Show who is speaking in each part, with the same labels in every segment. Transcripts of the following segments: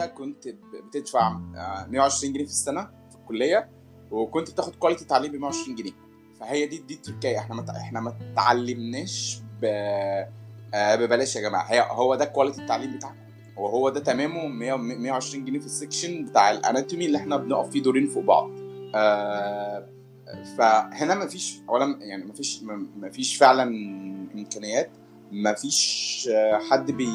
Speaker 1: انت كنت بتدفع 120 جنيه في السنة في الكلية وكنت بتاخد quality تعليم ب 120 جنيه. فهي دي دي التركية إحنا ما إحنا ما اتعلمناش ب ببلاش يا جماعة. هي هو ده quality التعليم بتاعكم. هو هو ده تمامه 100 120 جنيه في ال section بتاع ال anatomy اللي إحنا بنقف فيه دورين فوق بعض. آه فهنا ما فيش اولا يعني ما فيش ما فيش فعلا إمكانيات. ما فيش حد بي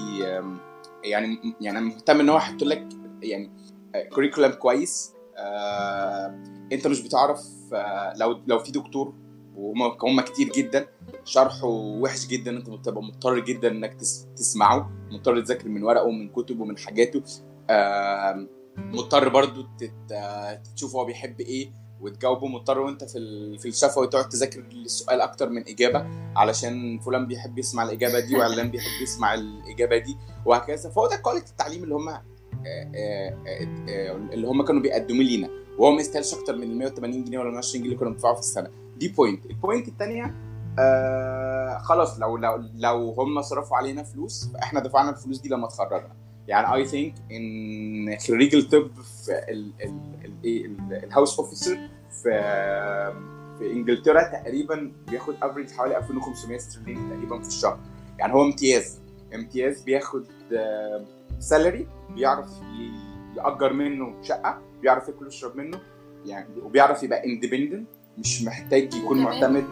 Speaker 1: يعني يعني مهتم إن هو يحط لك يعني كوريكولم كويس. آه أنت مش بتعرف آه لو لو في دكتور وهم كتير جدا شرحه وحش جدا أنت بتبقى مضطر جدا إنك تسمعه مضطر تذاكر من ورقه ومن كتبه ومن حاجاته. آه مضطر برضو تشوف هو بيحب إيه. وتجاوبه مضطر وانت في في الشفوي تقعد تذاكر السؤال أكتر من إجابة علشان فلان بيحب يسمع الإجابة دي وعلان بيحب يسمع الإجابة دي وهكذا. فهو ده quality التعليم اللي هم اللي هم كانوا بيقدموا لينا. وهو ما يستاهلش أكتر من ال 180 جنيه ولا 120 جنيه اللي كنا بندفعه في السنة. دي point ال point الثانية آه خلاص لو لو لو هم صرفوا علينا فلوس فإحنا دفعنا الفلوس دي لما اتخرجنا. يعني I think إن خريج الطب في ال house officer في في انجلترا تقريبا بياخد average حوالي 2500 استرليني تقريبا في الشهر. يعني هو امتياز. امتياز بياخد salary بيعرف يأجر منه شقة بيعرف ياكل ويشرب منه يعني وبيعرف يبقى independent مش محتاج يكون
Speaker 2: وكمان
Speaker 1: معتمد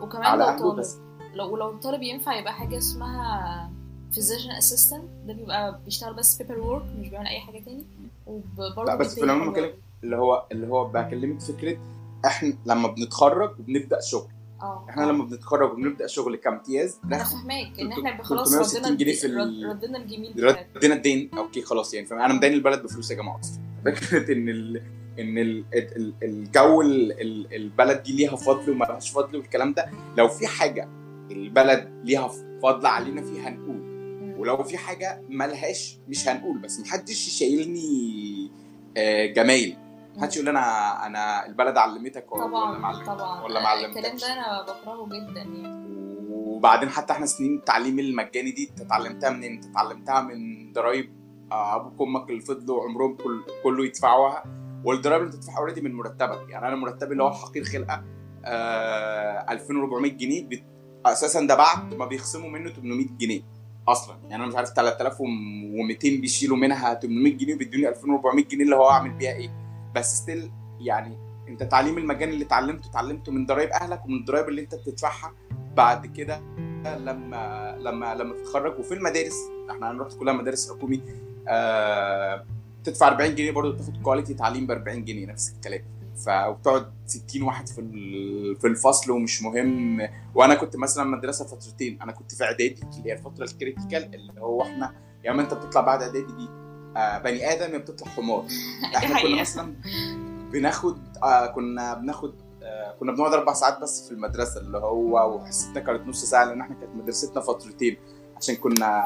Speaker 2: وكمان
Speaker 1: على
Speaker 2: أهله
Speaker 1: بس.
Speaker 2: لو لو الطالب ينفع يبقى حاجة اسمها physician assistant ده بيبقى بيشتغل بس paper work مش بيعمل أي حاجة تاني. وبرضه
Speaker 1: لا بس في العموم اللي هو اللي هو بكلمك فكرة إحنا لما بنتخرج وبنبدأ شغل.
Speaker 2: آه
Speaker 1: إحنا لما بنتخرج وبنبدأ شغل كامتياز أنا
Speaker 2: فاهماك إن إحنا خلاص
Speaker 1: 360
Speaker 2: ردنا
Speaker 1: جنيه في ال-
Speaker 2: ردنا الجميل
Speaker 1: ردينا الدين. أوكي خلاص يعني فاهم؟ أنا مدين البلد بفلوس يا جماعة. أصلا فكرة إن ال... إن ال... ال... الجو ال... ال- البلد دي ليها فضل وما لهاش فضل والكلام ده لو في حاجة البلد ليها فضل علينا فيها هنقول. ولو في حاجة ملهاش مش هنقول بس محدش يشيلني آه، جمايل. محدش يقول أنا أنا البلد علمتك ولا
Speaker 2: طبعا
Speaker 1: علمتكش
Speaker 2: طبعا.
Speaker 1: ولا ما
Speaker 2: الكلام
Speaker 1: علمتكش؟
Speaker 2: ده أنا بكرهه جدا يعني.
Speaker 1: وبعدين حتى إحنا سنين التعليم المجاني دي انت اتعلمتها منين؟ انت اتعلمتها من ضرايب آه، أبوك وأمك اللي فضلوا عمرهم كل كله يدفعوها. والضرايب اللي بتدفعها اوريدي من مرتبك. يعني أنا مرتبي اللي هو الحقير خلقة آه 2400 جنيه بت... أساسا ده بعد ما بيخصموا منه 800 جنيه أصلا. يعني أنا مش عارف 3200 بيشيلوا منها 800 جنيه وبيدوني 2400 جنيه اللي هو أعمل بيها إيه. بس still يعني انت تعليم المجاني اللي اتعلمته اتعلمته من ضرايب أهلك ومن الضرايب اللي انت بتدفعها بعد كده لما لما لما تتخرج. وفي المدارس إحنا هنروح كلها مدارس حكومي آه تدفع 40 جنيه برضه تاخد quality تعليم ب 40 جنيه نفس الكلام. فبتقعد 60 واحد في في الفصل ومش مهم. وأنا كنت مثلا مدرسة فترتين أنا كنت في إعدادي اللي هي الفترة ال critical اللي هو إحنا يا أما أنت بتطلع بعد إعدادي دي بني آدم يا بتطلع حمار. إحنا كنا. مثلا بناخد آه كنا بناخد آه كنا بنقعد أربع ساعات بس في المدرسة اللي هو وحصتنا كانت نص ساعة لأن إحنا كانت مدرستنا فترتين عشان كنا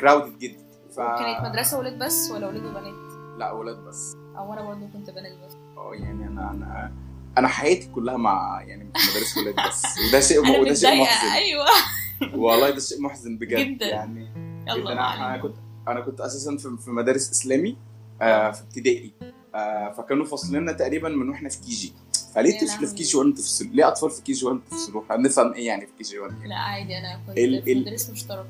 Speaker 1: crowded جدا. ف
Speaker 2: كانت مدرسة ولاد بس ولا ولاد وبنات؟
Speaker 1: لا أولاد بس.
Speaker 2: أو أنا برضه كنت بنات بس.
Speaker 1: آه يعني أنا أنا أنا حياتي كلها مع يعني مدارس ولاد بس. وده شيء
Speaker 2: أنا
Speaker 1: وده شيء محزن.
Speaker 2: أيوه.
Speaker 1: والله ده شيء محزن بجد
Speaker 2: جدا.
Speaker 1: يعني.
Speaker 2: يلا
Speaker 1: جدا. أنا. كنت أنا كنت أساسا في مدارس إسلامي آه في ابتدائي. آه فكانوا فاصليننا تقريبا من وإحنا في KG. فليه طفل في. KG 1 تفصل ليه أطفال في KG 1 تفصلوا هنفهم إيه يعني في KG 1
Speaker 2: لا عادي أنا كنت في مدرسة مشتركة.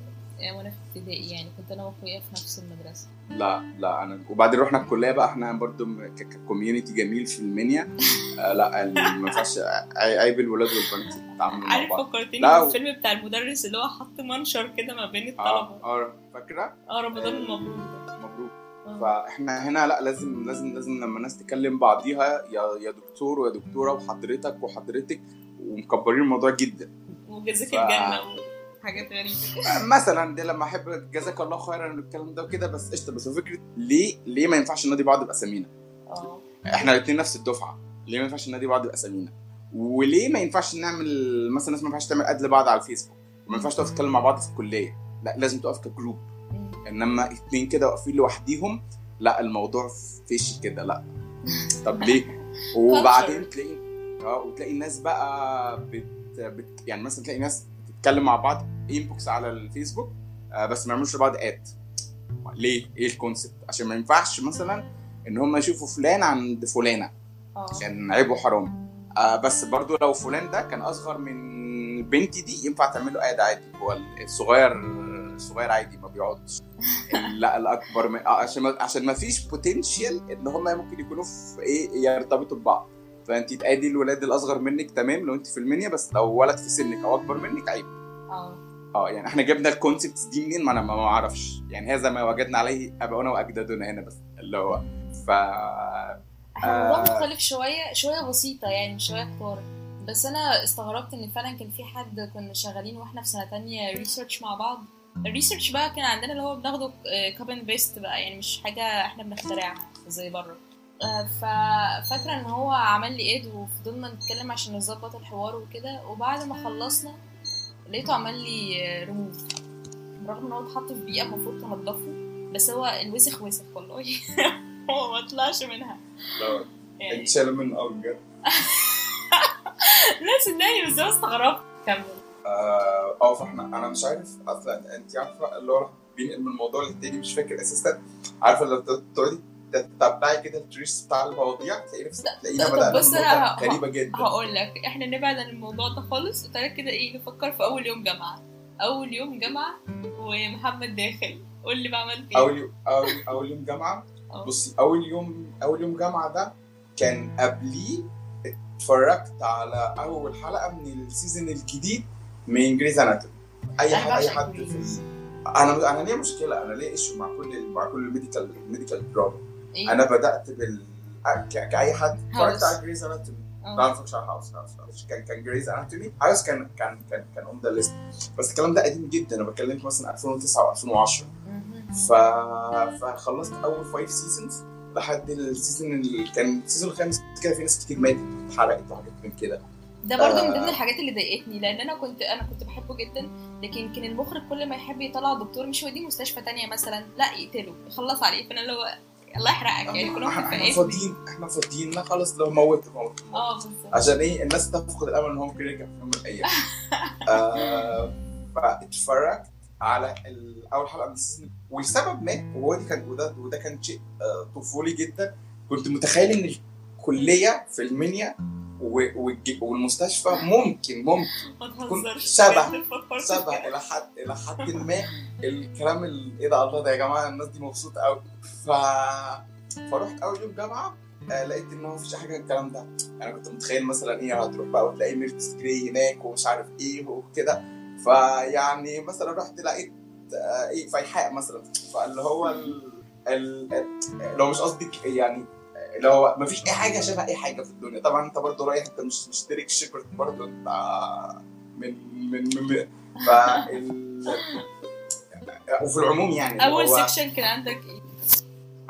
Speaker 2: وأنا في ابتدائي يعني كنت أنا وأخويا في نفس المدرسة.
Speaker 1: لا لا أنا وبعدين رحنا الكلية بقى إحنا برضو ككوميونتي جميل في المنيا. آه لا ما ينفعش عي- عيب الولاد والبنات يتعاملوا مع
Speaker 2: عارف فكرتني بالفيلم بتاع المدرس اللي هو حط منشر كده ما بين
Speaker 1: الطلبة. آه فاكرة؟
Speaker 2: آه رمضان المبروك ده
Speaker 1: مبروك.
Speaker 2: آه.
Speaker 1: فإحنا هنا لا لازم لازم لازم لما الناس تكلم بعضيها يا يا دكتور ويا دكتورة وحضرتك وحضرتك ومكبرين الموضوع جدا.
Speaker 2: وجزاك
Speaker 1: ف-
Speaker 2: الجنة. وحاجات غريبة.
Speaker 1: مثلا دي لما أحب جزاك الله خيرا الكلام ده وكده بس قشطة بس فكرة ليه ليه ما ينفعش ننادي بعض باسامينا
Speaker 2: آه.
Speaker 1: إحنا الاثنين نفس الدفعة ليه ما ينفعش ننادي بعض باسامينا وليه ما ينفعش نعمل مثلا الناس ما ينفعش تعمل أد لبعض على الفيسبوك؟ وما ينفعش تقف تتكلم مع بعض في الكلية. لا لازم تقف كجروب. إنما اتنين كده واقفين لوحديهم لا الموضوع فيش كده لا. طب ليه؟ وبعدين تلاقي آه وتلاقي الناس بقى بت... بت... يعني مثلا تلاقي ناس بتتكلم مع بعض inbox على الفيسبوك آه بس ما يعملوش لبعض add ليه؟ إيه ال concept عشان ما ينفعش مثلا إن هم يشوفوا فلان عند فلانة
Speaker 2: آه.
Speaker 1: عشان عيب وحرام آه بس برضو لو فلان ده كان أصغر من بنتي دي ينفع تعمل له add عادي. هو الصغير الصغير عادي ما بيقعدش. لا الأكبر من... آه، عشان ما... عشان ما فيش potential إن هم ممكن يكونوا في إيه يرتبطوا ببعض. فأنت ت add ي الولاد الأصغر منك تمام لو أنت في المنيا بس لو ولد في سنك أو أكبر منك عيب.
Speaker 2: آه.
Speaker 1: آه يعني إحنا جبنا ال concepts دي منين؟ ما أنا ما أعرفش. يعني هذا ما وجدنا عليه اباؤنا وأجدادنا هنا بس. اللي هو ف
Speaker 2: الموضوع
Speaker 1: آه.
Speaker 2: مختلف شوية شوية بسيطة يعني مش شوية كتار بس أنا استغربت إن فعلا كان في حد كنا شغالين وإحنا في سنة تانية research مع بعض. ال research بقى كان عندنا اللي هو بناخده copy and paste بقى يعني مش حاجة إحنا بنخترعها زي بره. آه، ففاكرة إن هو عمل لي add وفضلنا نتكلم عشان نظبط الحوار وكده. وبعد ما خلصنا لقيته عمل لي ريموف. رغم إن هو اتحط في بيئة المفروض تنضفه بس هو الوسخ وسخ والله. هو ما طلعش منها.
Speaker 1: لو
Speaker 2: يعني
Speaker 1: اتشال من آه بجد.
Speaker 2: لا صدقني بس أنا استغربت كمل.
Speaker 1: آه فاحنا أنا مش عارف. أصلا أنت عارفة اللي هو بينقل من الموضوع للتاني مش فاكر أساسا. عارفة لو تقعدي تتبعي كده التريس بتاع المواضيع تلاقي نفسك تلاقينا بدأنا
Speaker 2: بص
Speaker 1: من
Speaker 2: أنا
Speaker 1: نقطة
Speaker 2: ه-
Speaker 1: غريبة جدا.
Speaker 2: هقول لك إحنا نبعد عن الموضوع ده خالص وتعالى كده إيه نفكر في أول يوم جامعة. أول يوم جامعة ومحمد داخل قول لي بقى عملت إيه.
Speaker 1: أول يوم اول أول يوم جامعة.
Speaker 2: آه.
Speaker 1: بصي أول يوم أول يوم جامعة ده كان قبليه اتفرجت على أول حلقة من ال season الجديد من Grey's Anatomy
Speaker 2: أي
Speaker 1: حد
Speaker 2: أي
Speaker 1: حد في. أنا أنا ليه مشكلة أنا ليه issue مع كل مع كل ال medical ال
Speaker 2: medical
Speaker 1: drama إيه. أنا بدأت بال كأي حد اتفرجت. على
Speaker 2: Grey's
Speaker 1: Anatomy ما اتفرجتش على House House كان كان Grey's Anatomy House كان كان كان كان on the list بس الكلام ده قديم جدا. أنا بكلمك مثلا 2009 و2010
Speaker 2: مهم.
Speaker 1: ف... فخلصت أول five seasons لحد ال season اللي كان ال season الخامس كده في ناس كتير ماتت اتحرقت وحاجات من كده.
Speaker 2: ده برضو من. ضمن الحاجات اللي ضايقتني لأن أنا كنت أنا كنت بحبه جدا. لكن كان المخرج كل ما يحب يطلع دكتور مش يوديه مستشفى تانية مثلا. لا يقتله. يخلص عليه. فأنا اللي هو الله يحرقك يعني كلهم إحنا
Speaker 1: فاضيين إحنا فاضيين لا خلاص له موت موت
Speaker 2: آه بالظبط.
Speaker 1: عشان إيه؟ الناس تفقد الأمل إن هو ممكن يرجع في يوم من الأيام. آه فاتفرجت على أول حلقة من ال season والسبب ما وهو دي كان وده وده كان شيء آه طفولي جدا. كنت متخيل إن الكلية في المنيا والمستشفى ممكن ممكن تكون شبه-
Speaker 2: كده.
Speaker 1: إلى حد إلى حد ما الكلام ال- إيه ده الله ده يا جماعة الناس دي مبسوطة قوي ف فرحت أول يوم جامعة آه لقيت إن هو مفيش حاجة الكلام ده. أنا كنت متخيل مثلا إيه هتروح بقى وتلاقي Meredith Grey هناك ومش عارف إيه وكده. فيعني مثلا رحت لقيت آه إيه فيحاء مثلا. فاللي هو ال... ال... لو مش قصدي يعني اللي هو مفيش أي حاجة شبه أي حاجة في الدنيا طبعا أنت برضه رايح أنت مش مش Derek Shepherd برضه أنت من من من ف وفي العموم يعني أول
Speaker 2: section كان عندك إيه؟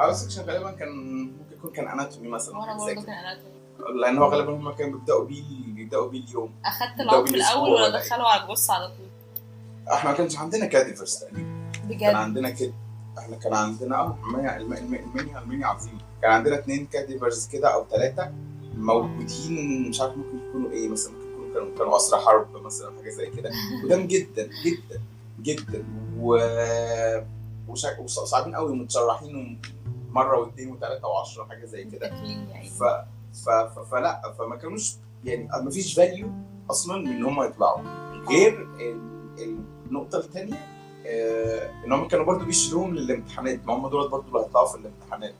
Speaker 1: أول section غالبا كان ممكن يكون كان anatomy مثلا وأنا
Speaker 2: برضه
Speaker 1: كده.
Speaker 2: كان anatomy
Speaker 1: لأن هو غالبا هم كانوا بيبدأوا بيه بيبدأوا بيه اليوم
Speaker 2: أخدت
Speaker 1: بالأسبوع
Speaker 2: الأول ولا؟ دخله على الجثه على طول
Speaker 1: إحنا ما كانش عندنا cadavers تقريبا كان
Speaker 2: بجد
Speaker 1: عندنا كده إحنا كان عندنا آه المنيا الم- الم- المنيا المنيا عظيم. كان عندنا اثنين cadavers كده أو ثلاثة موجودين مش عارف ممكن يكونوا إيه مثلا ممكن يكونوا كانوا كانوا اسرى حرب مثلا حاجة زي كده. قدام جدا جدا جدا. و وصعبين قوي متشرحين مرة واثنين وثلاثه وعشرة حاجة زي كده.
Speaker 2: يعني.
Speaker 1: ف... ف... ف... فلا فما كانوش يعني ما فيش value أصلا من إن هم يطلعوا. غير ال- النقطة الثانية ان هم كانوا برضو بيشيلوهم للامتحانات ما هم دول برضو اللي هيطلعوا في الامتحانات.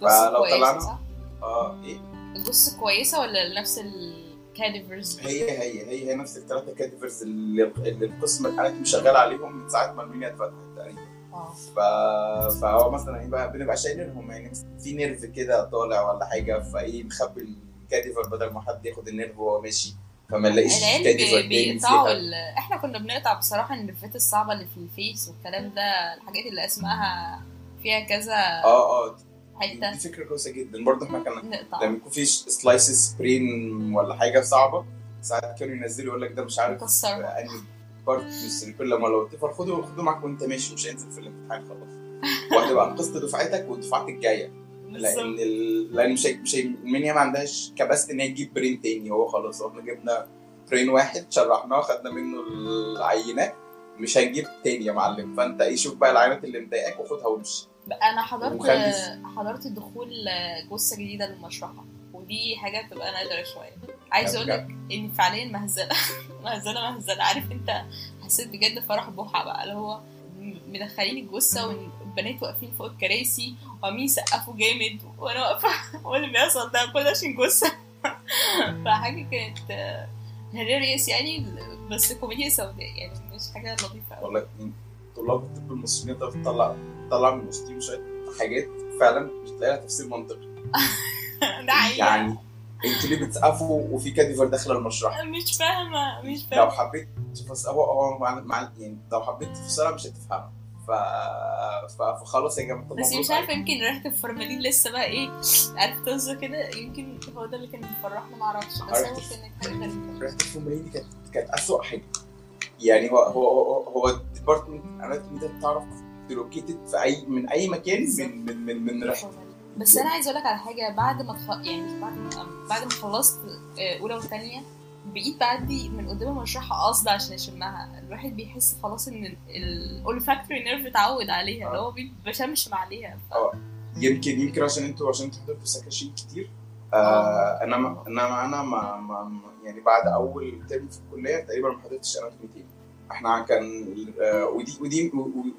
Speaker 1: فلو طلعنا-؟ آه إيه؟
Speaker 2: الجثه كويسة ولا نفس ال cadavers
Speaker 1: هي هي هي هي نفس الثلاثة cadavers اللي, اللي القسم ال anatomy شغال عليهم من ساعة ما المنيا اتفتحت تقريبا.
Speaker 2: آه.
Speaker 1: ف... فهو مثلا إيه بقى بنبقى شايلينهم يعني في nerve كده طالع ولا حاجة فإيه نخبي ال cadaver بدل ما حد ياخد ال nerve وهو ماشي. فما نلاقيش تاني
Speaker 2: بيقطعوا. إحنا كنا بنقطع بصراحة ال nerve ات الصعبة اللي في ال face والكلام ده الحاجات اللي اسمها فيها كذا
Speaker 1: آه آه
Speaker 2: حتة.
Speaker 1: دي فكرة كويسة جدا. برضه إحنا كنا لما يكون في slices brain ولا حاجة صعبة. ساعات كانوا ينزلوا يقول لك ده مش عارف انهي part من ال circle لما لو تعرف خده خده معاك وانت ماشي مش هينزل في الامتحان خلاص. وهتبقى انقذت دفعتك والدفعات
Speaker 2: الجاية.
Speaker 1: لأن. لأن مش. مش. المنيا ما عندهاش capacity ان هي تجيب brain تاني. هو خلاص إحنا جبنا brain واحد شرحناه خدنا منه العينات مش هنجيب تاني يا معلم. فأنت إيه شوف بقى العينات اللي مضايقاك وخدها وامشي.
Speaker 2: أنا حضرت حضرت دخول جثة جديدة للمشرحة. ودي حاجة بتبقى نادرة شوية. عايز أقول لك إن فعليا مهزلة. مهزلة مهزلة. عارف أنت حسيت بجد فرح بوحة بقى. اللي هو مدخلين الجثة والبنات واقفين فوق الكراسي وعاملين يسقفوا جامد وأنا واقفة هو اللي بيحصل ده؟ كل ده عشان جثة. فحاجة كانت هيلاريوس يعني بس كوميديا سوداء يعني مش حاجة لطيفة قوي
Speaker 1: والله طلاب الطب المصريين تقدر تطلع تطلع من وسطهم شوية حاجات فعلا مش تلاقي لها تفسير منطقي.
Speaker 2: ده حقيقي
Speaker 1: يعني أنتوا ليه بتسقفوا وفي cadaver داخله المشرحه
Speaker 2: مش فاهمة مش
Speaker 1: لو
Speaker 2: فاهمة.
Speaker 1: حبيت تفسر هو هو مع, مع يعني لو حبيت تفسرها مش هتفهمها. ف... ف... فخلاص يا جماعة
Speaker 2: بس مش عارفة يمكن ريحة الفورمالين لسه بقى إيه عارف طازة كده. يمكن هو ده اللي كان بيفرحنا بس هو
Speaker 1: عرفت.
Speaker 2: كانت حاجة غريبه
Speaker 1: ريحة الفورمالين دي كانت كانت اسوء حاجة. يعني هو هو هو, هو ال department anatomy ده تعرف ت locate ه في اي من أي مكان من من من, من ريحة
Speaker 2: بس أنا عايزة أقول لك على حاجة. بعد ما تخ... يعني بعد ما بعد ما خلصت آه، أولى وثانيه بقيت بعدي من قدام المشرحه قصد عشان اشمها الواحد بيحس خلاص إن ال olfactory nerve اتعود عليها اللي هو بي- بيشمشم عليها. ف...
Speaker 1: يمكن يمكن عشان أنتوا عشان أنتوا حضرتوا سكاشين كتير. آه
Speaker 2: آه.
Speaker 1: انما إنما أنا ما, ما يعني بعد أول ترم في الكلية تقريبا ما حضرتش anatomy تاني إحنا كان آه ودي ودي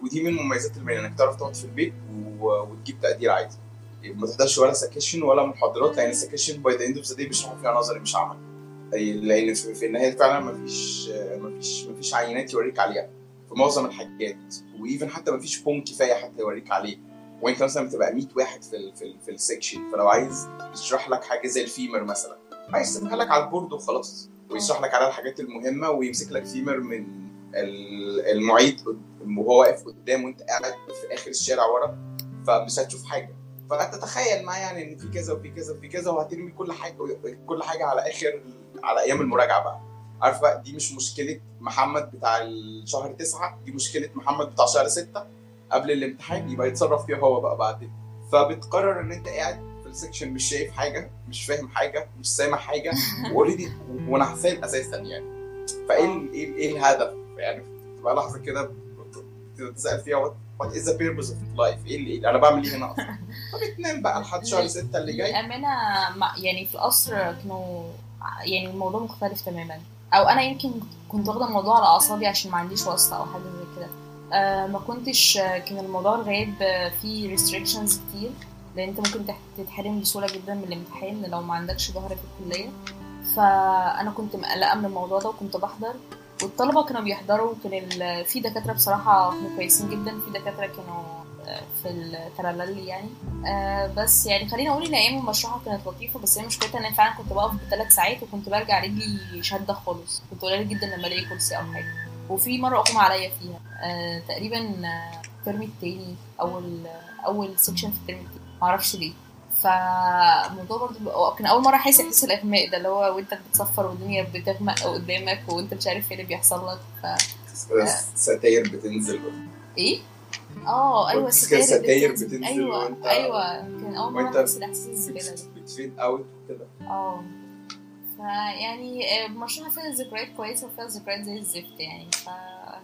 Speaker 1: ودي من مميزات المهنة إنك تعرف تقعد في البيت وتجيب تقدير عادي. ما تحضرش ولا سكاشن ولا محاضرات لأن السكاشن by the end of the day بيشرحوا فيها نظري مش عملي. لأن في, النهاية فعلا ما فيش ما فيش ما فيش عينات يوريك عليها في معظم الحاجات و even حتى ما فيش bone كفاية حتى يوريك عليه. وإنت مثلا بتبقى 100 واحد في ال في, ال في السكشن فلو عايز يشرح لك حاجة زي ال femur مثلا عايز يسيبها لك على البورد وخلاص ويشرح لك على الحاجات المهمة ويمسك لك فيمر من ال- المعيد وهو واقف قدام وإنت قاعد في آخر الشارع ورا فمش هتشوف حاجة. فانت تخيل معايا يعني إن في كذا وفي كذا وفي كذا وهترمي كل حاجة كل حاجة على آخر على أيام المراجعة بقى. عارف بقى دي مش مشكلة محمد بتاع الشهر تسعة دي مشكلة محمد بتاع شهر ستة. قبل الامتحان يبقى يتصرف فيها هو بقى بعدين. فبتقرر إن أنت قاعد في ال section مش شايف حاجة مش فاهم حاجة مش سامع حاجة already ونعسان أساسا يعني. فإيه ال- إيه الهدف يعني؟ تبقى لحظة كده تسأل فيها what is the purpose of life إيه اللي أنا بعمل إيه هنا أصلا؟ فبتنام بقى لحد شهر ستة اللي جاي.
Speaker 2: مع- يعني في القصر كانوا يعني الموضوع مختلف تماما. أو أنا يمكن كنت واخدة الموضوع على أعصابي عشان ما عنديش واسطة أو حاجة زي كده. آه ما كنتش كان الموضوع الغياب آه، فيه restrictions كتير. لأن أنت ممكن تح- تتحرم بسهولة جدا من الامتحان لو ما عندكش ظهر في الكلية. فأنا كنت مقلقة من الموضوع ده وكنت بحضر. والطلبة كانوا بيحضروا كان في دكاترة بصراحة كانوا كويسين جدا. في دكاترة كانوا آه، في الترللي يعني. آه بس يعني خليني أقول إن أيام المشرحة كانت لطيفة بس هي مشكلتها إن أنا فعلا كنت بقف بثلاث ساعات وكنت برجع رجلي شادة خالص. كنت قليل جدا لما ألاقي كرسي أو حاجة. وفي مرة اغمى عليا فيها. آه تقريبا الترم التاني اول أول section في الترم التاني. معرفش ليه. فالموضوع برضه كان أول مرة أحس إحساس الإغماء ده اللي هو وأنت بتصفر والدنيا بتغمق قدامك وأنت مش عارف إيه اللي بيحصل لك. ف
Speaker 1: ستاير بتنزل
Speaker 2: إيه؟ آه
Speaker 1: أيوه كده
Speaker 2: الستاير
Speaker 1: ستاير
Speaker 2: بتنزل.
Speaker 1: بتنزل
Speaker 2: أيوه
Speaker 1: وانت-
Speaker 2: أيوه كان أول
Speaker 1: مرة
Speaker 2: أحس الإحساس الزباله ده.
Speaker 1: بت fade out وكده.
Speaker 2: آه. فيعني آه، مشروع فيها ذكريات كويسة وفيها ذكريات زي الزفت يعني. ف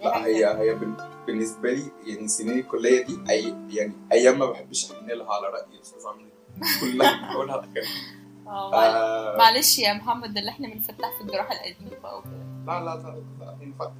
Speaker 1: لا هي هي بال- بالنسبة لي يعني سنين الكلية دي أي يعني أيام ما بحبش أحن لها على رأي الأستاذ عمرو كلها بقولها
Speaker 2: آه معلش-
Speaker 1: آه
Speaker 2: معلش يا محمد اللي إحنا بنفتح في الجراحة القديمة بقى وكده.
Speaker 1: لا لا لا لا ينفع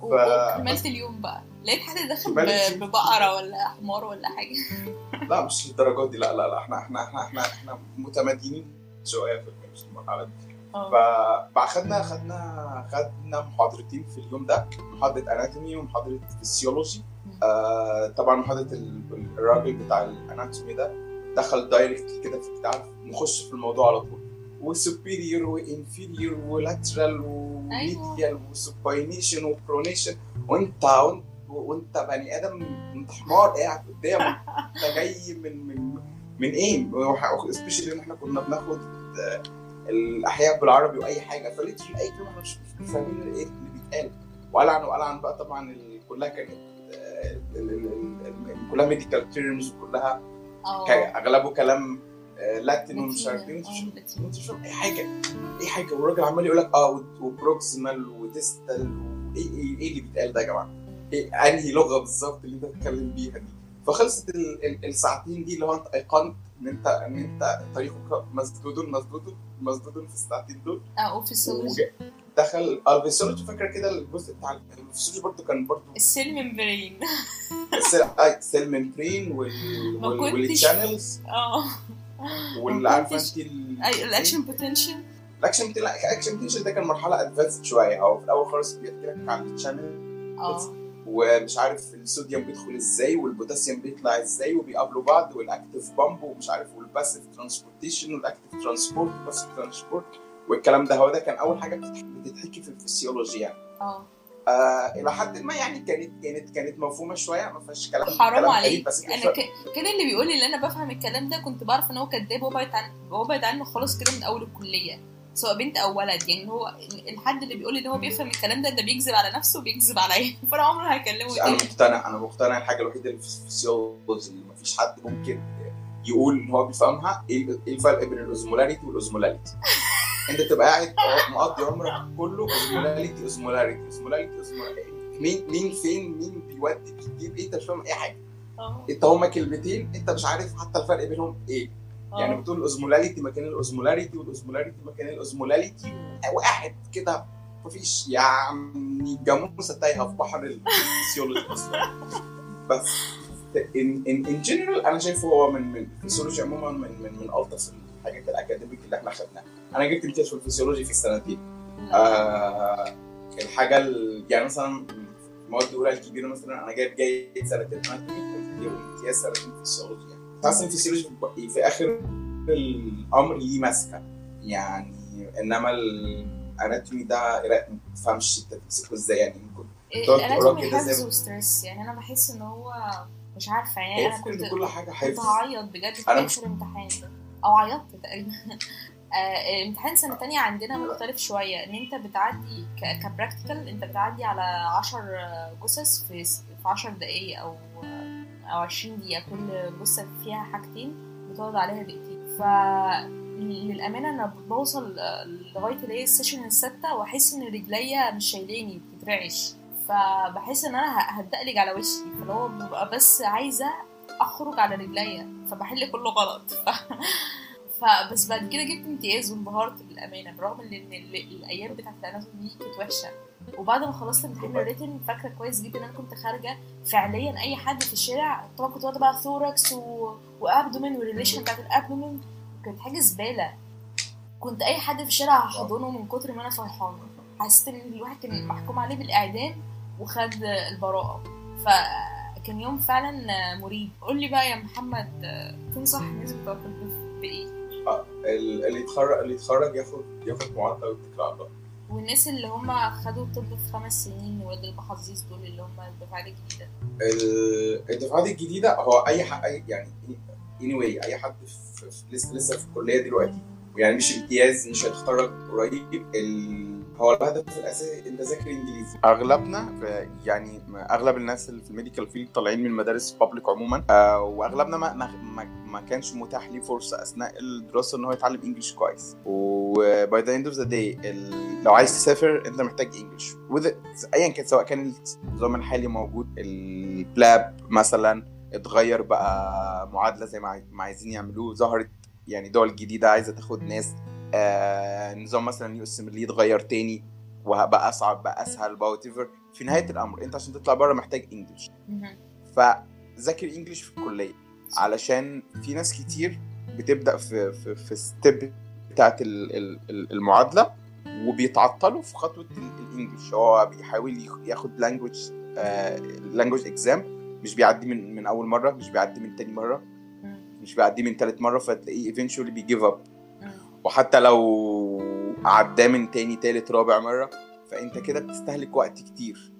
Speaker 2: وكملت اليوم بقى. لقيت حد داخل. ببقرة ولا حمار ولا حاجة.
Speaker 1: لا مش للدرجات دي. لا لا لا إحنا إحنا إحنا إحنا, إحنا متمدنين شوية في المرحله دي
Speaker 2: آه.
Speaker 1: فاخدنا خدنا خدنا محاضرتين في اليوم ده محاضرة anatomy ومحاضرة فيسيولوجي آه طبعا محاضرة ال- الراجل بتاع ال anatomy ده. دخل direct كده في بتاع نخش في الموضوع على طول. و superior و inferior و lateral و medial و supination و pronation وانت وانت وأنت بني آدم أنت حمار قاعد قدامك أنت جاي من من من إيه؟ specially إن إحنا كنا بناخد آه، الأحياء بالعربي وأي حاجة. ف literal أي كلمة إحنا مش فاهمين إيه اللي بيتقال. والعن وألعن بقى طبعا كلها كانت آه، كلها medical terms وكلها أغلبه كلام لاتين ومش عارف
Speaker 2: إيه
Speaker 1: وأنت مش- آه، اي حاجة اي حاجة؟ والراجل عمال يقول لك آه و proximal و distal إيه إيه, إيه اللي بيتقال ده يا جماعة؟ إيه أنهي لغة بالظبط اللي أنت بتتكلم بيها دي؟ فخلصت ال- ال- الساعتين دي اللي هو أنت أيقنت إن أنت إن أنت طريقك مسدود مسدود مسدود في الساعتين دول.
Speaker 2: آه وفيسيولوجي
Speaker 1: وج- دخل الفيسيولوجي فاكره كده الجزء بتاع الفيسيولوجي برضه كان برضه
Speaker 2: ال cell
Speaker 1: membrane. cell membrane وال
Speaker 2: ما
Speaker 1: وال-
Speaker 2: كنتش-
Speaker 1: وال
Speaker 2: channels آه.
Speaker 1: واللي
Speaker 2: ما
Speaker 1: عارفه
Speaker 2: كنتش-
Speaker 1: انت ال
Speaker 2: action potential ال
Speaker 1: action بتاع ال action potential ده كان مرحلة advanced شوية. هو في الأول خالص بيحكي لك عن ال
Speaker 2: channel آه.
Speaker 1: ومش عارف الصوديوم بيدخل إزاي والبوتاسيوم بيطلع إزاي وبيقابلوا بعض وال active pump ومش عارف وال passive transportation وال active transport وال passive transport والكلام ده هو ده كان أول حاجة بتتح- بتتحكي في الفسيولوجي يعني.
Speaker 2: آه.
Speaker 1: آه إلى حد ما يعني كانت كانت كانت مفهومة شوية ما فيهاش كلام
Speaker 2: حرام عليك.
Speaker 1: بس
Speaker 2: أنا
Speaker 1: كان
Speaker 2: ك- كان اللي بيقول لي اللي أنا بفهم الكلام ده كنت بعرف إن هو كذاب وأبعد عن وأبعد عنه خالص كده من أول الكلية سواء بنت أو ولد. يعني هو الحد اللي بيقول لي إن هو بيفهم الكلام ده ده بيكذب على نفسه وبيكذب عليا. فأنا عمري هكلمه أنا
Speaker 1: مقتنع أنا مقتنع الحاجة الوحيدة اللي في الفسيولوجي اللي مفيش حد ممكن يقول إن هو بيفهمها إيه إيه الفرق بين ال osmolarity وال osmolality انت تبقى قاعد مقضي عمرك كله osmolarity osmolarity osmolarity osmolarity مين مين فين مين بيودي بيجيب إيه انت مش فاهم اي حاجة.
Speaker 2: آه.
Speaker 1: انت هما كلمتين انت مش عارف حتى الفرق بينهم إيه. يعني
Speaker 2: آه
Speaker 1: بتقول الاوزمولاليتي مكان الاوزمولاريتي والاوزمولاريتي مكان الاوزمولاليتي واحد كده مفيش يعني جاموسة تايهة في بحر الفسيولوجي أصلا بس in in in general أنا شايفه هو من من الفسيولوجي عموما من من من ألطف الحاجات ال academic اللي إحنا خدناها. أنا جبت امتياز في الفسيولوجي في السنتين. آه الحاجة ال- يعني مثلا المواد الأولى الكبيرة مثلا أنا جايب جاي سنتين وامتياز سنتين في السيولوجي يعني تحس الفسيولوجي في- آخر الأمر ليه ماسكة. يعني إنما ال anatomy ده ما تفهمش أنت تمسكه إزاي. يعني ممكن تقعد تقرا
Speaker 2: ال
Speaker 1: anatomy كده
Speaker 2: حفظ
Speaker 1: و
Speaker 2: stress. يعني أنا بحس إن هو مش عارفة. يعني
Speaker 1: أنا
Speaker 2: كنت
Speaker 1: كل حاجة
Speaker 2: كنت
Speaker 1: حفظ.
Speaker 2: هعيط بجد في آخر امتحان. أو عيطت تقريبا. آه، امتحان سنة تانية عندنا مختلف شوية. إن أنت بتعدي ك practical أنت بتعدي على عشر جثث في في عشر دقايق أو أو عشرين دقيقة. كل جثة فيها حاجتين بتقعد عليها دقيقتين. ف للأمانة أنا بوصل لغاية اللي هي السيشن الستة وأحس إن رجليا مش شايلاني بتترعش. فبحس إن أنا ه- هتدقلج على وشي. فاللي هو ببقى بس عايزة أخرج على رجليا فبحل كله غلط. ف... فبس بعد كده جبت امتياز وانبهرت بالأمانة برغم إن ال- ال- الأيام بتاعت الأناتومي دي كانت وحشة. وبعد ما خلصت امتحان ال written فاكرة كويس جدا إن أنا كنت خارجة فعليا أي حد في الشارع طبعا كنت واخدة بقى thorax و... و abdomen وال relation بتاعت ال abdomen كانت حاجة زبالة. كنت أي حد في الشارع هحضنه من كتر ما أنا فرحانة. حسيت إن الواحد كان محكوم عليه بالإعدام وخد البراءة. فكان يوم فعلا مريب. قول لي بقى يا محمد تنصح الناس بتوع الطب بإيه؟
Speaker 1: ال- اللي يتخرج اللي يتخرج ياخد ياخد معادله ويتكل على الله
Speaker 2: والناس اللي هم خدوا الطب في خمس سنين ولاد المحظوظ دول اللي هم الدفعات الجديدة.
Speaker 1: ال- الدفعات الجديدة هو أي أي يعني anyway أي حد في لسه لسه في الكلية دلوقتي. ويعني مش امتياز مش هيتخرج قريب. ال... هو الهدف الاساسي انت ذاكر إنجليزي. أغلبنا يعني أغلب الناس اللي في ال medical field طالعين من مدارس public عموما آه وأغلبنا ما, ما, ما, ما كانش متاح ليه فرصة أثناء الدراسة إن هو يتعلم English كويس. و by the end of the day لو عايز تسافر أنت محتاج English ايا كان سواء كان النظام الحالي موجود ال PLAB مثلا اتغير بقى معادلة زي ما عايزين يعملوه ظهرت يعني دول جديدة عايزة تاخد ناس. آه نظام مثلا USMLE يتغير تاني وبقى أصعب بقى أسهل بقى whatever. في نهاية الأمر أنت عشان تطلع بره محتاج
Speaker 2: English.
Speaker 1: فذاكر English في الكلية علشان في ناس كتير بتبدأ في في في step بتاعت ال- ال- ال- المعادلة وبيتعطلوا في خطوة ال- ال English هو بيحاول ياخد language language exam مش بيعدي من من أول مرة مش بيعدي من تاني
Speaker 2: مرة.
Speaker 1: مش بيعدي من تالت مرة فتلاقيه eventually بي give
Speaker 2: up.
Speaker 1: وحتى لو عداه من تاني تالت رابع مرة فأنت كده بتستهلك وقت كتير.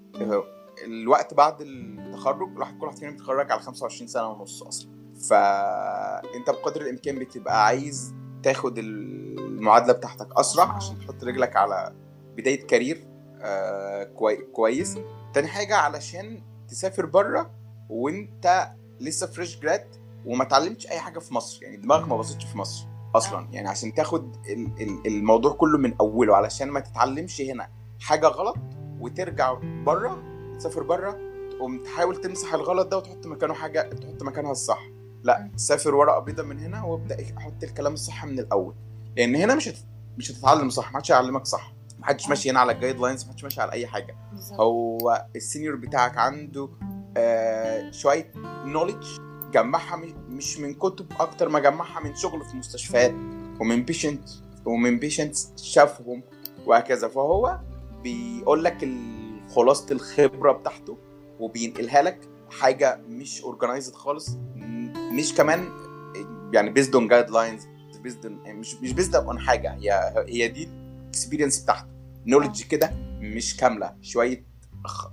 Speaker 1: الوقت بعد التخرج الواحد كل واحد فينا بيتخرج على 25 سنة ونص أصلا. فأنت بقدر الإمكان بتبقى عايز تاخد المعادلة بتاعتك أسرع عشان تحط رجلك على بداية career آه كوي كويس. تاني حاجة علشان تسافر بره وأنت لسه fresh grad وما اتعلمتش أي حاجة في مصر. يعني دماغك ما باظتش في مصر. أصلا. يعني عشان تاخد ال- ال- الموضوع كله من أوله علشان ما تتعلمش هنا حاجة غلط وترجع بره تسافر بره تقوم تحاول تمسح الغلط ده وتحط مكانه حاجة تحط مكانها الصح. لا سافر ورقه بيضاء من هنا وابدأ أحط الكلام الصح من الأول. لأن هنا مش هت... مش هتتعلم صح ما حدش هيعلمك صح. ما حدش ماشي هنا على ال guidelines ما حدش ماشي على أي
Speaker 2: حاجة.
Speaker 1: هو ال senior بتاعك عنده آه شوية knowledge جمعها مش من كتب أكتر ما جمعها من شغل في مستشفيات. ومن patient ومن patients شافهم وهكذا. فهو بيقول لك خلاصة الخبرة بتاعته وبينقلها لك حاجة مش organized خالص. مش كمان يعني based on guidelines based مش مش based on حاجة. هي هي دي ال experience بتاعته. knowledge كده مش كاملة. شوية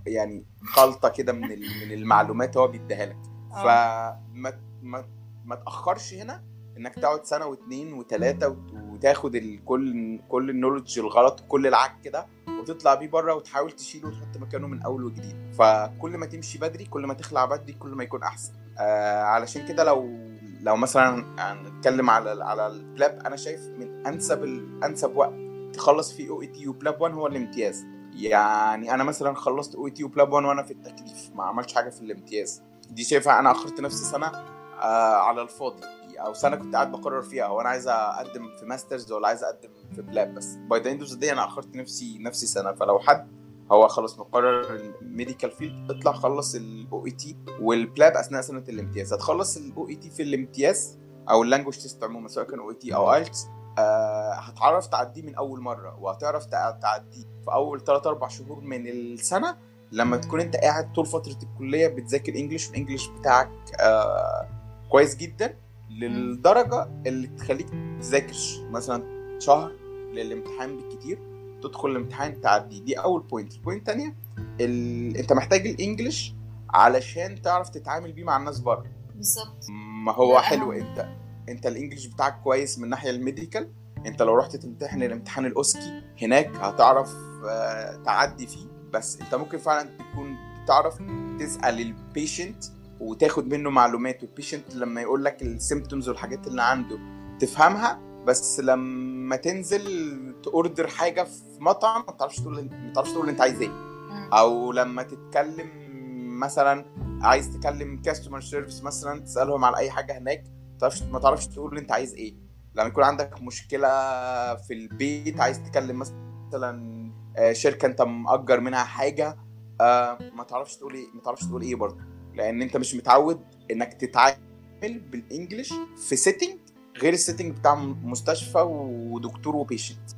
Speaker 1: يعني خلطة كده من من المعلومات هو بيديها لك. فما ما ما تأخرش هنا إنك تقعد سنة واثنين وثلاثه وت- وتاخد ال- كل كل ال knowledge الغلط وكل العك كده وتطلع بيه بره وتحاول تشيله وتحط مكانه من أول وجديد. فكل ما تمشي بدري كل ما تخلع بدري كل ما يكون أحسن. آه علشان كده لو لو مثلا هنتكلم على على ال PLAB أنا شايف من أنسب أنسب وقت تخلص فيه OET و PLAB 1 هو الامتياز. يعني أنا مثلا خلصت OET و PLAB 1 وأنا في التكليف ما عملتش حاجة في الامتياز. دي شايفها أنا آخرت نفسي سنة آه على الفاضي. أو سنة كنت قاعد بقرر فيها هو أنا عايز أقدم في masters ولا عايز أقدم في PLAB بس. by the end of أنا آخرت نفسي نفسي سنة. فلو حد هو خلاص مقرر ال medical field اطلع خلص ال OET وال PLAB أثناء سنة الامتياز. هتخلص ال OET في الامتياز أو ال language test عموما سواء كان أو اي تي أو ايلتس آه هتعرف تعديه من أول مرة وهتعرف تع- تعديه في أول 3 4 شهور من السنة لما تكون انت قاعد طول فترة الكلية بتذاكر English وال English بتاعك آه كويس جدا للدرجة اللي تخليك تذاكر مثلا شهر للامتحان بالكتير تدخل الامتحان تعدي. دي أول point ال point الثانية ال... انت محتاج ال English علشان تعرف تتعامل بيه مع الناس بره.
Speaker 2: بالظبط.
Speaker 1: ما هو حلو. انت انت ال English بتاعك كويس من الناحيه ال medical. انت لو رحت تمتحن الامتحان ال OSCE هناك هتعرف آه، تعدي فيه. بس انت ممكن فعلا تكون تعرف تسأل ال patient وتاخد منه معلومات. وال patient لما يقول لك ال symptoms والحاجات اللي عنده تفهمها بس لما تنزل ت order حاجة في مطعم ما تعرفش تقول ما تعرفش تقول أنت عايز
Speaker 2: إيه.
Speaker 1: أو لما تتكلم مثلا عايز تكلم customer service مثلا تسألهم على أي حاجة هناك ما تعرفش ما تعرفش تقول أنت عايز إيه. لما يكون عندك مشكلة في البيت عايز تكلم مثلا شركة انت مأجر منها حاجة آه، ما تعرفش تقول إيه ما تعرفش تقول إيه برضه. لأن انت مش متعود إنك تتعامل بال English في setting غير ال setting بتاع مستشفى ودكتور و
Speaker 2: patient.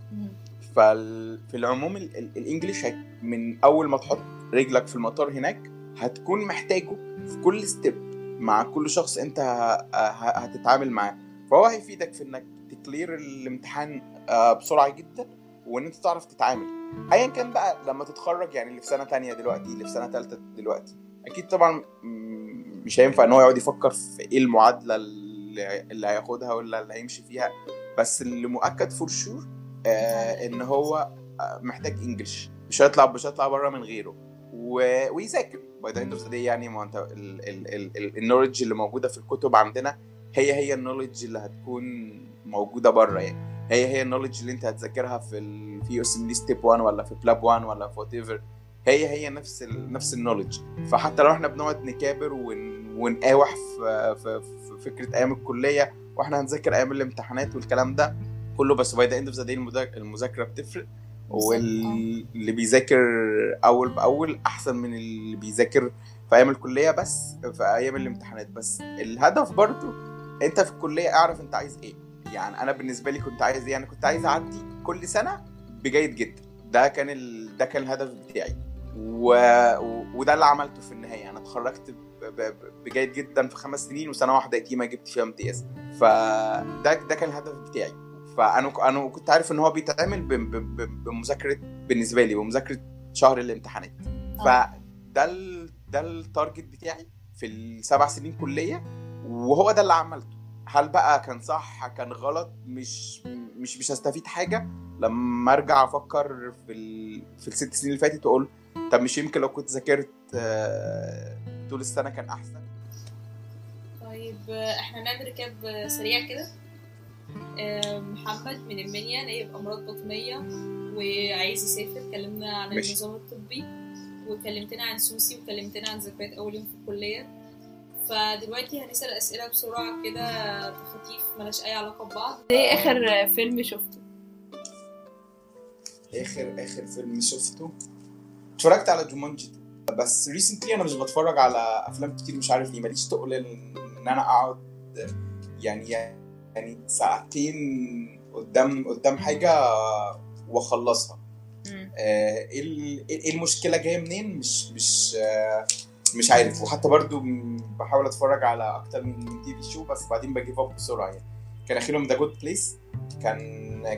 Speaker 1: ففي العموم ال- ال- ال English من أول ما تحط رجلك في المطار هناك هتكون محتاجه في كل step مع كل شخص انت هتتعامل معاه. فهو هيفيدك في إنك ت clear الامتحان آه، بسرعة جدا وإن أنت تعرف تتعامل. ايا كان بقى لما تتخرج يعني اللي في سنة تانية دلوقتي اللي في سنة ثالثه دلوقتي أكيد طبعا مش هينفع إن هو يقعد يفكر في إيه المعادلة اللي هياخدها ولا اللي هيمشي فيها. بس اللي مؤكد for sure آه إن هو آه، محتاج English مش هيطلع مش هيطلع بره من غيره. و... ويذاكر. by the end يعني ما أنت ال knowledge اللي موجودة في الكتب عندنا هي هي ال knowledge اللي هتكون موجودة بره يعني. هي هي ال knowledge اللي انت هتذاكرها في ال... في USMLE step 1 ولا في PLAB 1 ولا في whatever هي هي نفس ال... نفس ال knowledge فحتى لو إحنا بنقعد نكابر ون... ونقاوح في... في... في فكرة أيام الكلية وإحنا هنذاكر أيام الامتحانات والكلام ده كله بس by the end of the المذاكرة بتفرق. واللي بيذاكر أول بأول أحسن من اللي بيذاكر في أيام الكلية بس في أيام الامتحانات. بس الهدف برضو أنت في الكلية أعرف أنت عايز إيه. يعني أنا بالنسبة لي كنت عايز إيه؟ أنا كنت عايز أعدي كل سنة بجيد جدا. ده كان ال... ده كان الهدف بتاعي. و... وده اللي عملته في النهاية. أنا اتخرجت ب... ب... بجيد جدا في خمس سنين وسنة واحدة يتيمه جبت فيها امتياز. فده ده كان الهدف بتاعي. فأنا أنا كنت عارف إن هو بيتعمل ب... ب... ب... بمذاكرة بالنسبة لي بمذاكرة شهر الامتحانات. فده ال... ده التارجت بتاعي في السبع سنين كلية وهو ده اللي عملته. هل بقى كان صح كان غلط؟ مش مش مش هستفيد حاجة. لما أرجع أفكر في ال... في الست سنين اللي فاتت وأقول طب مش يمكن لو كنت ذاكرت آه، طول السنة كان أحسن؟
Speaker 2: طيب إحنا نعمل ركاب سريع كده. آه، محمد من المنيا نايب أمراض بطنية وعايز يسافر. كلمنا عن
Speaker 1: ماشي.
Speaker 2: النظام الطبي وكلمتنا عن سوسي وكلمتنا عن ذكريات أول يوم في الكلية. فدلوقتي هنسأل أسئلة بسرعة كده تخطيف ملهاش أي علاقة ببعض. إيه آخر فيلم شفته؟
Speaker 1: آخر آخر فيلم شفته؟ اتفرجت على جومانجي بس recently أنا مش بتفرج على أفلام كتير مش عارف ليه. ماليش تقل إن أنا أقعد يعني يعني ساعتين قدام قدام حاجة وأخلصها. آه، إيه ال- إيه المشكلة جاية منين؟ مش مش آه، مش عارف. وحتى برضو بحاول أتفرج على أكتر من TV show بس بعدين ب give up بسرعة يعني. كان اخرهم The Good Place كان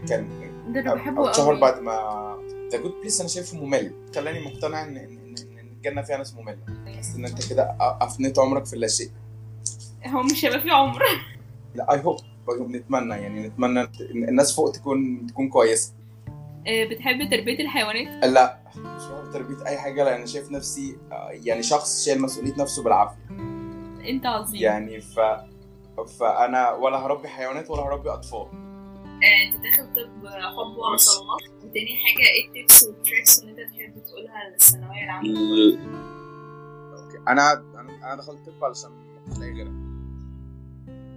Speaker 1: كان
Speaker 2: ده
Speaker 1: أنا
Speaker 2: بحبه قوي.
Speaker 1: بعد ما The Good Place أنا شايفه ممل. خلاني مقتنع ان ان إن الجنة فيها ناس مملة. بس إن أنت كده أفنيت عمرك في اللاشيء
Speaker 2: هو مش هيبقى فيه عمر.
Speaker 1: لا I hope نتمنى يعني نتمنى الناس فوق تكون تكون كويسة.
Speaker 2: بتحب تربية الحيوانات؟
Speaker 1: لا. مش تربية أي حاجة لأن شايف نفسي آه، يعني شخص شايل مسؤولية نفسه بالعافية.
Speaker 2: أنت عظيم.
Speaker 1: يعني ف فأنا ولا هربي حيوانات ولا هربي أطفال.
Speaker 2: أنت داخل طب حبا ولا صالونات وتاني حاجة إيه ال tips وال tricks اللي أنت تحب تقولها للثانوية
Speaker 1: العامة؟ okay. أنا أنا دخلت طب علشان ملاقيتش غيرها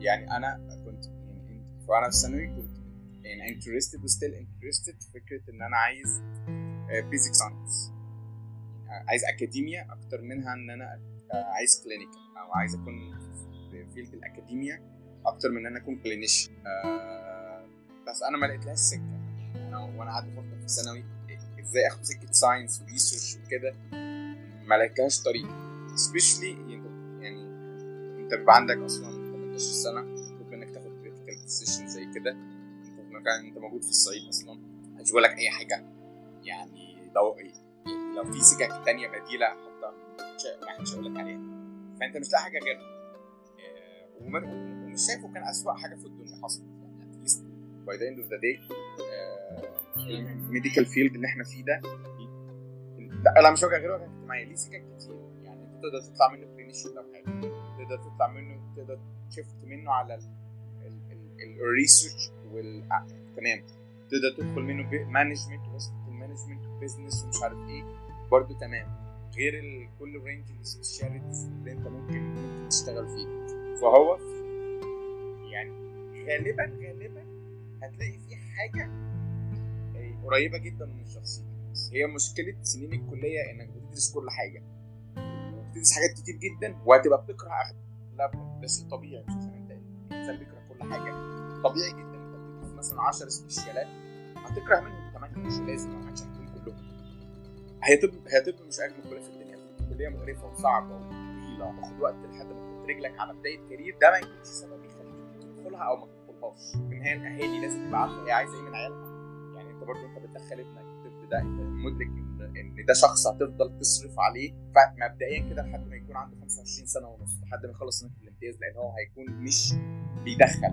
Speaker 1: يعني أنا كنت يعني وأنا في ثانوي كنت يعني interested و still interested في فكرة إن أنا عايز basic science عايز أكاديميا أكتر منها إن أنا آه، عايز clinical أو عايز أكون في field ال academia أكتر من إن أنا أكون clinician بس أنا ما لقيتلهاش سكة. أنا وأنا قاعد بفكر في ثانوي إزاي آخد سكة science و research وكده؟ ما لقيتلهاش طريق especially يعني أنت بيبقى عندك أصلا 18 سنة مطلوب منك تاخد critical decision زي كده. أنت أنت موجود في الصعيد أصلا. بقول لك أي حاجة. يعني يعني لو في سكك تانية بديلة حتى هقول لك عليها. فأنت مش لاقي حاجة غيرها. آه، ومش شايفه كإن أسوأ حاجة في الدنيا حصلت يعني at least by the end of the day ال medical field اللي إحنا فيه ده لا لا مش وجه غير وجه اجتماعي ليه سكك كتير؟ يعني أنت تقدر تطلع منه clinician لو حاجة تقدر تطلع منه تقدر تشفت منه على ال research وال آه، تمام. تقدر تدخل منه management و hospital management و business ومش عارف إيه برضه تمام. غير كل range ال specialties اللي أنت ممكن تشتغل فيه. فهو يعني غالبا غالبا هتلاقي فيه حاجة آه، قريبة جدا من شخصيتك بس هي مشكلة سنين الكلية إنك بتدرس كل حاجة. بتدرس حاجات كتير جدا وهتبقى بتكره اغلبهم ده شيء طبيعي مش عشان أنت الانسان بيكره كل حاجة. طبيعي جدا انت بتدرس مثلا 10 specialات هتكره منهم 8 مش لازم ما حدش هي هي طب مش اجمل كليه في الدنيا. كليه مقرفه وصعبة وطويلة تاخد وقت لحد ما تحط رجلك على بداية كارير ده ما يكونش سبب يخليك تدخلها أو ما تدخلهاش. في النهايه الأهالي لازم تبقى عارفة هي عايزة إيه من عيالها. يعني أنت برضه أنت بتدخل ابنك الطب ده أنت مدرك إن إن ده شخص هتفضل تصرف عليه فمبدئيا كده لحد ما يكون عنده 25 سنة ونص لحد ما يخلص سنة الامتياز لأن هو هيكون مش بيدخل.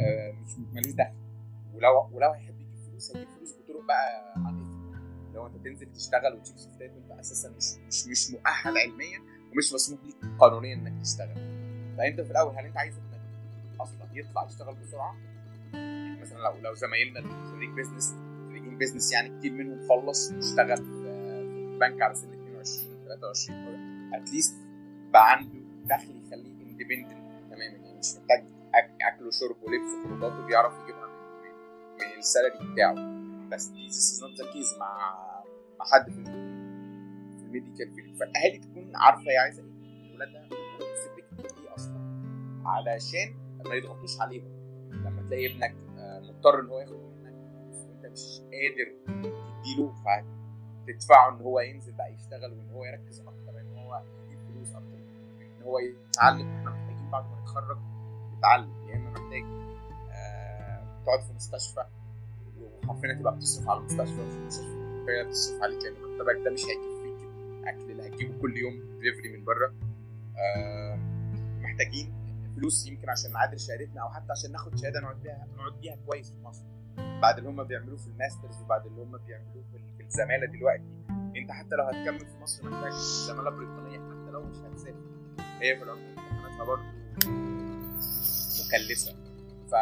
Speaker 1: آه، مش ملوش دخل. ولو ولو هيحب يجيب فلوس هيجيب فلوس بطرق بقى لو انت تنزل تشتغل وتجيب شيفتات وانت أساسا مش مش مش مؤهل علميا ومش مسموح لك قانونيا إنك تشتغل. فأنت في الأول هل أنت عايز ابنك أصلا يطلع يشتغل بسرعة؟ يعني مثلا لو لو زمايلنا اللي خريج business خريجين business يعني كتير منهم خلص واشتغل في بنك على سن 22 23 at least بقى عنده دخل يخليه independent تماما. يعني مش محتاج أك- أكل وشرب ولبس وخروجات وبيعرف يجيبها من من, ال salary بتاعه. بس دي this is not the case مع حد في ال- في ال medical field. فالأهالي تكون عارفة هي عايزه إيه ولادها إيه أصلا علشان ما يضغطوش عليهم. لما تلاقي ابنك آه، مضطر إن هو ياخد منك وأنت مش قادر تديله فتدفعه إن هو ينزل بقى يشتغل وإن هو يركز أكتر إن هو يجيب فلوس أكتر إن هو يتعلم. إحنا محتاجين بعد ما نتخرج نتعلم. يا إما محتاج آه، تقعد في مستشفى وحرفيا تبقى بتصرف على المستشفى وفي المستشفى. كفايه بتصرف عليك لأن مرتبك ده مش هيكفيك الأكل اللي هتجيبه كل يوم دليفري من بره. آه، محتاجين فلوس يمكن عشان نعادل شهادتنا أو حتى عشان ناخد شهادة نقعد بيها نقعد بيها كويس في مصر. بعد اللي هم بيعملوه في الماسترز وبعد اللي هم بيعملوه في الزمالة دلوقتي. أنت حتى لو هتكمل في مصر محتاج زماله بريطانيه حتى لو مش هتسافر. هي في العموم برضه مكلفة. ف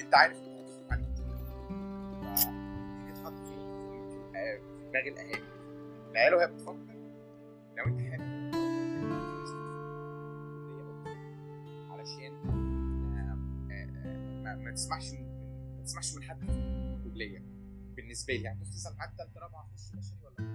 Speaker 1: انت عارف في- دماغ الأهالي. العيال وهي بتفكر لو انت حابب علشان آه، آه، ما من ما تسمعش من حد في الكلية. بالنسبة لي يعني تسال حتى انت رابعه أخش بشري ولا